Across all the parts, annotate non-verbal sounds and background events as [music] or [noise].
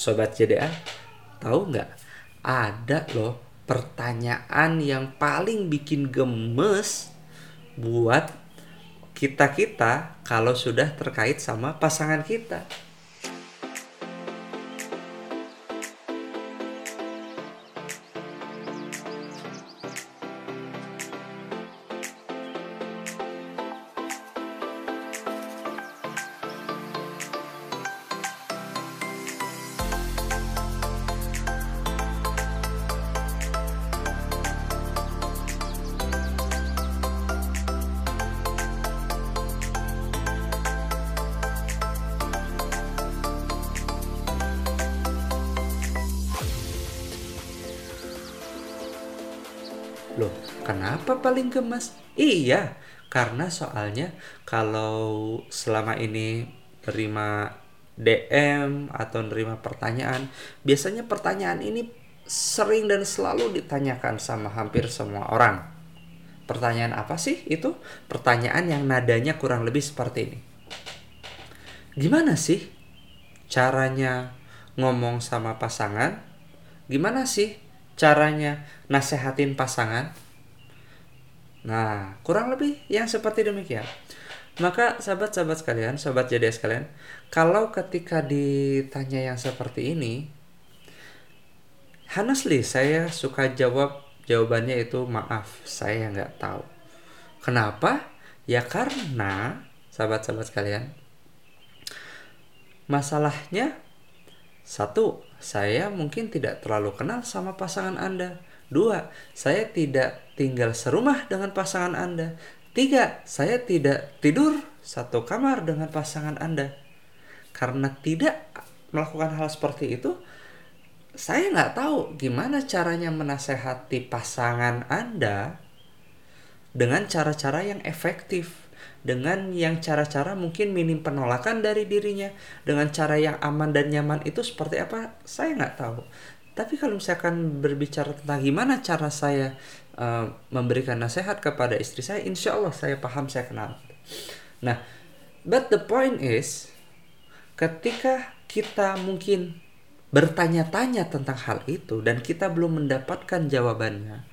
Sobat JDA, tahu nggak? Ada loh pertanyaan yang paling bikin gemes buat kita-kita kalau sudah terkait sama pasangan kita. Kenapa paling gemas? Iya, karena soalnya kalau selama ini terima DM atau nerima pertanyaan, biasanya pertanyaan ini sering dan selalu ditanyakan sama hampir semua orang. Pertanyaan apa sih itu? Pertanyaan yang nadanya kurang lebih seperti ini. Gimana sih caranya ngomong sama pasangan? Gimana sih caranya nasehatin pasangan? Nah, kurang lebih yang seperti demikian. Maka sahabat-sahabat sekalian, sobat jadi sekalian, kalau ketika ditanya yang seperti ini, honestly saya suka jawab jawabannya itu maaf, saya nggak tahu. Kenapa? Ya karena sahabat-sahabat sekalian, masalahnya satu, saya mungkin tidak terlalu kenal sama pasangan Anda. Dua, saya tidak tinggal serumah dengan pasangan Anda. Tiga, saya tidak tidur satu kamar dengan pasangan Anda. Karena tidak melakukan hal seperti itu, saya nggak tahu gimana caranya menasehati pasangan Anda dengan cara-cara yang efektif dengan yang cara-cara mungkin minim penolakan dari dirinya dengan cara yang aman dan nyaman itu seperti apa saya nggak tahu tapi kalau misalkan berbicara tentang gimana cara saya uh, memberikan nasihat kepada istri saya insya Allah saya paham saya kenal nah but the point is ketika kita mungkin bertanya-tanya tentang hal itu dan kita belum mendapatkan jawabannya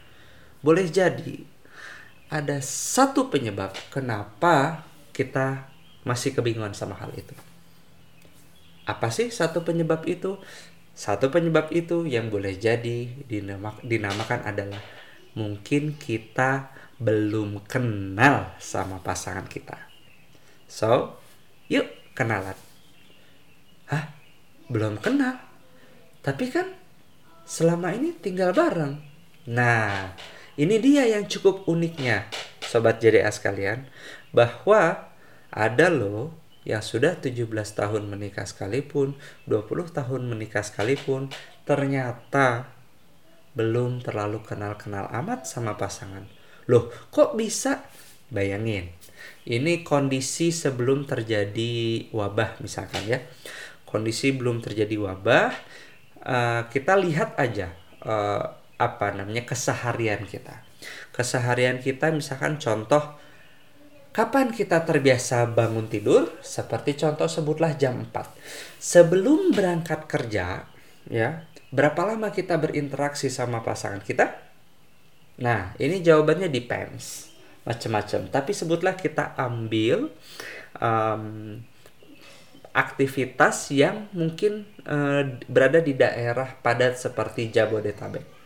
boleh jadi ada satu penyebab kenapa kita masih kebingungan sama hal itu. Apa sih satu penyebab itu? Satu penyebab itu yang boleh jadi dinamakan adalah mungkin kita belum kenal sama pasangan kita. So, yuk kenalan. Hah? Belum kenal? Tapi kan selama ini tinggal bareng. Nah, ini dia yang cukup uniknya, sobat JDA sekalian, bahwa ada loh yang sudah 17 tahun menikah sekalipun, 20 tahun menikah sekalipun, ternyata belum terlalu kenal-kenal amat sama pasangan. Loh, kok bisa? Bayangin, ini kondisi sebelum terjadi wabah misalkan ya. Kondisi belum terjadi wabah, uh, kita lihat aja uh, apa namanya keseharian kita. Keseharian kita misalkan contoh kapan kita terbiasa bangun tidur? Seperti contoh sebutlah jam 4. Sebelum berangkat kerja, ya, berapa lama kita berinteraksi sama pasangan kita? Nah, ini jawabannya depends macam-macam. Tapi sebutlah kita ambil um, aktivitas yang mungkin uh, berada di daerah padat seperti Jabodetabek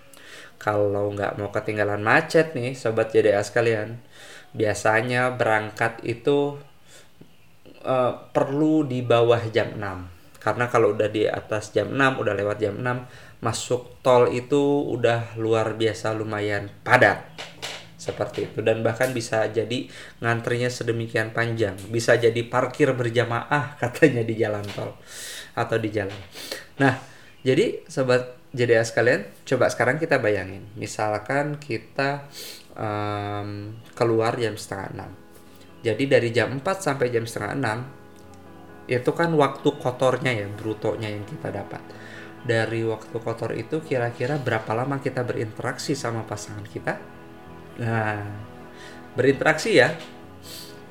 kalau nggak mau ketinggalan macet nih sobat JDA sekalian biasanya berangkat itu uh, perlu di bawah jam 6 karena kalau udah di atas jam 6 udah lewat jam 6 masuk tol itu udah luar biasa lumayan padat. Seperti itu. Dan bahkan bisa jadi ngantrinya sedemikian panjang. Bisa jadi parkir berjamaah [laughs] katanya di jalan tol atau di jalan. Nah jadi sobat JDA sekalian, coba sekarang kita bayangin. Misalkan kita um, keluar jam setengah enam. Jadi dari jam 4 sampai jam setengah enam itu kan waktu kotornya ya, brutonya yang kita dapat. Dari waktu kotor itu kira-kira berapa lama kita berinteraksi sama pasangan kita? Nah, berinteraksi ya.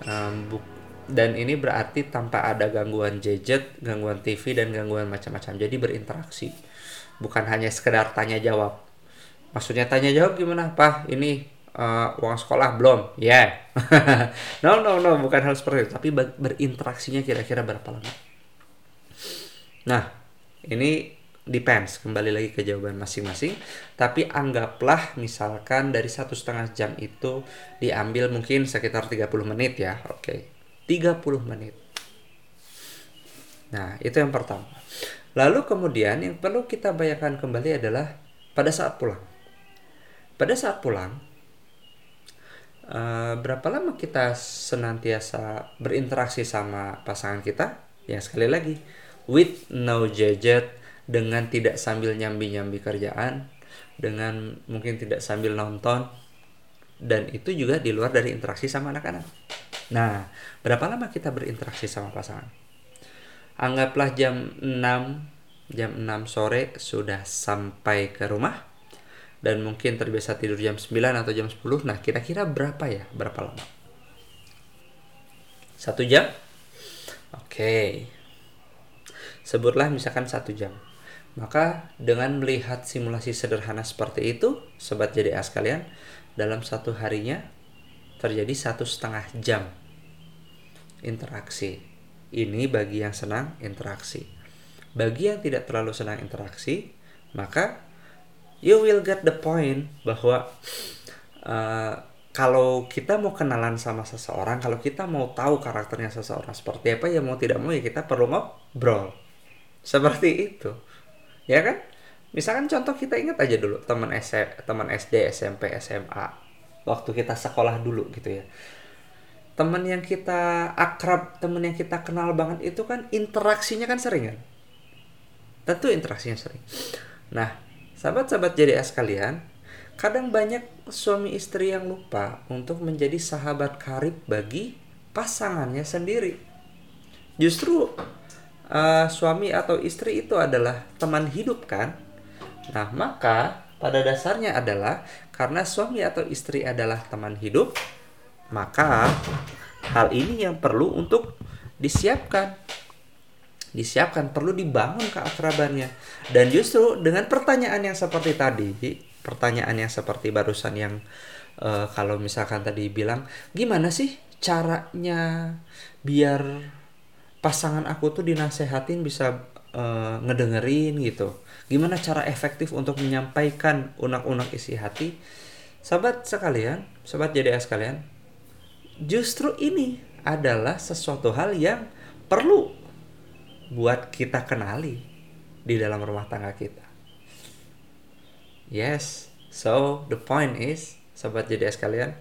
Um, dan ini berarti tanpa ada gangguan gadget, gangguan TV dan gangguan macam-macam. Jadi berinteraksi. Bukan hanya sekedar tanya jawab. Maksudnya tanya jawab gimana? Pak, ini uh, uang sekolah belum? Ya. Yeah. [laughs] no, no, no, bukan hal seperti itu, tapi berinteraksinya kira-kira berapa lama. Nah, ini depends kembali lagi ke jawaban masing-masing tapi anggaplah misalkan dari satu setengah jam itu diambil mungkin sekitar 30 menit ya oke okay. 30 menit nah itu yang pertama lalu kemudian yang perlu kita bayangkan kembali adalah pada saat pulang pada saat pulang uh, berapa lama kita senantiasa berinteraksi sama pasangan kita ya sekali lagi with no gadget dengan tidak sambil nyambi-nyambi kerjaan, dengan mungkin tidak sambil nonton, dan itu juga di luar dari interaksi sama anak-anak. Nah, berapa lama kita berinteraksi sama pasangan? Anggaplah jam 6, jam 6 sore sudah sampai ke rumah, dan mungkin terbiasa tidur jam 9 atau jam 10. Nah, kira-kira berapa ya? Berapa lama? Satu jam? Oke. Sebutlah misalkan satu jam. Maka dengan melihat simulasi sederhana seperti itu, sobat JDA sekalian, dalam satu harinya terjadi satu setengah jam interaksi. Ini bagi yang senang interaksi. Bagi yang tidak terlalu senang interaksi, maka you will get the point bahwa uh, kalau kita mau kenalan sama seseorang, kalau kita mau tahu karakternya seseorang seperti apa, ya mau tidak mau ya kita perlu ngobrol. Seperti itu. Ya kan? Misalkan contoh kita ingat aja dulu teman S teman SD SMP SMA waktu kita sekolah dulu gitu ya. Teman yang kita akrab teman yang kita kenal banget itu kan interaksinya kan sering kan? Tentu interaksinya sering. Nah sahabat-sahabat jadi sekalian kadang banyak suami istri yang lupa untuk menjadi sahabat karib bagi pasangannya sendiri justru uh, suami atau istri itu adalah teman hidup kan? Nah, maka pada dasarnya adalah karena suami atau istri adalah teman hidup, maka hal ini yang perlu untuk disiapkan. Disiapkan, perlu dibangun keakrabannya. Dan justru dengan pertanyaan yang seperti tadi, pertanyaan yang seperti barusan yang uh, kalau misalkan tadi bilang, gimana sih caranya biar pasangan aku tuh dinasehatin bisa uh, ngedengerin gitu gimana cara efektif untuk menyampaikan unak-unak isi hati sahabat sekalian sobat JDA sekalian justru ini adalah sesuatu hal yang perlu buat kita kenali di dalam rumah tangga kita yes so the point is sobat JDA sekalian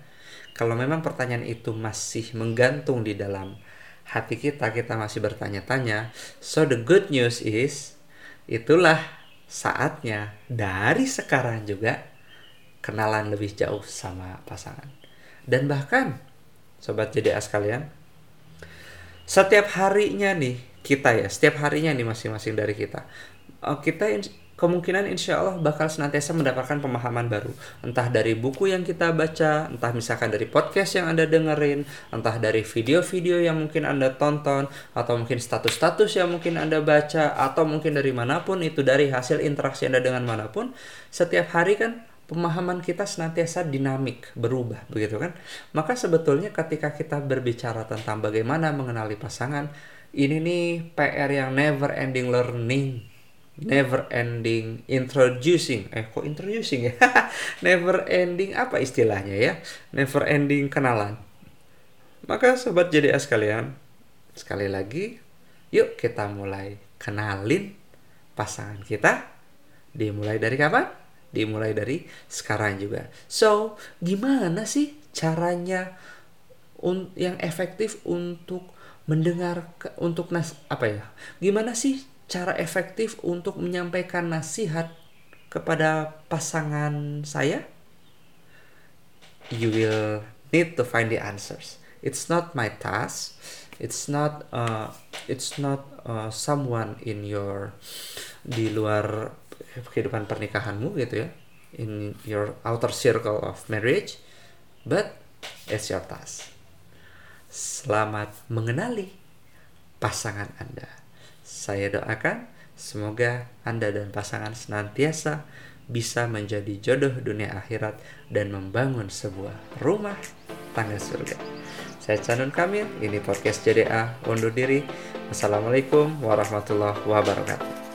kalau memang pertanyaan itu masih menggantung di dalam hati kita kita masih bertanya-tanya. So the good news is itulah saatnya dari sekarang juga kenalan lebih jauh sama pasangan. Dan bahkan sobat JDA sekalian, setiap harinya nih kita ya, setiap harinya nih masing-masing dari kita, oh, kita kemungkinan insya Allah bakal senantiasa mendapatkan pemahaman baru. Entah dari buku yang kita baca, entah misalkan dari podcast yang Anda dengerin, entah dari video-video yang mungkin Anda tonton, atau mungkin status-status yang mungkin Anda baca, atau mungkin dari mana pun itu dari hasil interaksi Anda dengan mana pun, setiap hari kan pemahaman kita senantiasa dinamik, berubah, begitu kan? Maka sebetulnya ketika kita berbicara tentang bagaimana mengenali pasangan, ini nih PR yang never ending learning never ending introducing. Eh kok introducing ya? [laughs] Never ending apa istilahnya ya? Never ending kenalan. Maka sobat JDA sekalian sekali lagi yuk kita mulai kenalin pasangan kita. Dimulai dari kapan? Dimulai dari sekarang juga. So gimana sih caranya yang efektif untuk mendengar untuk nas apa ya gimana sih cara efektif untuk menyampaikan nasihat kepada pasangan saya? You will need to find the answers. It's not my task. It's not uh, it's not uh, someone in your di luar kehidupan pernikahanmu gitu ya. In your outer circle of marriage, but it's your task. Selamat mengenali pasangan Anda. Saya doakan semoga Anda dan pasangan senantiasa bisa menjadi jodoh dunia akhirat dan membangun sebuah rumah tangga surga. Saya Canun Kamil, ini podcast JDA undur diri. Wassalamualaikum warahmatullahi wabarakatuh.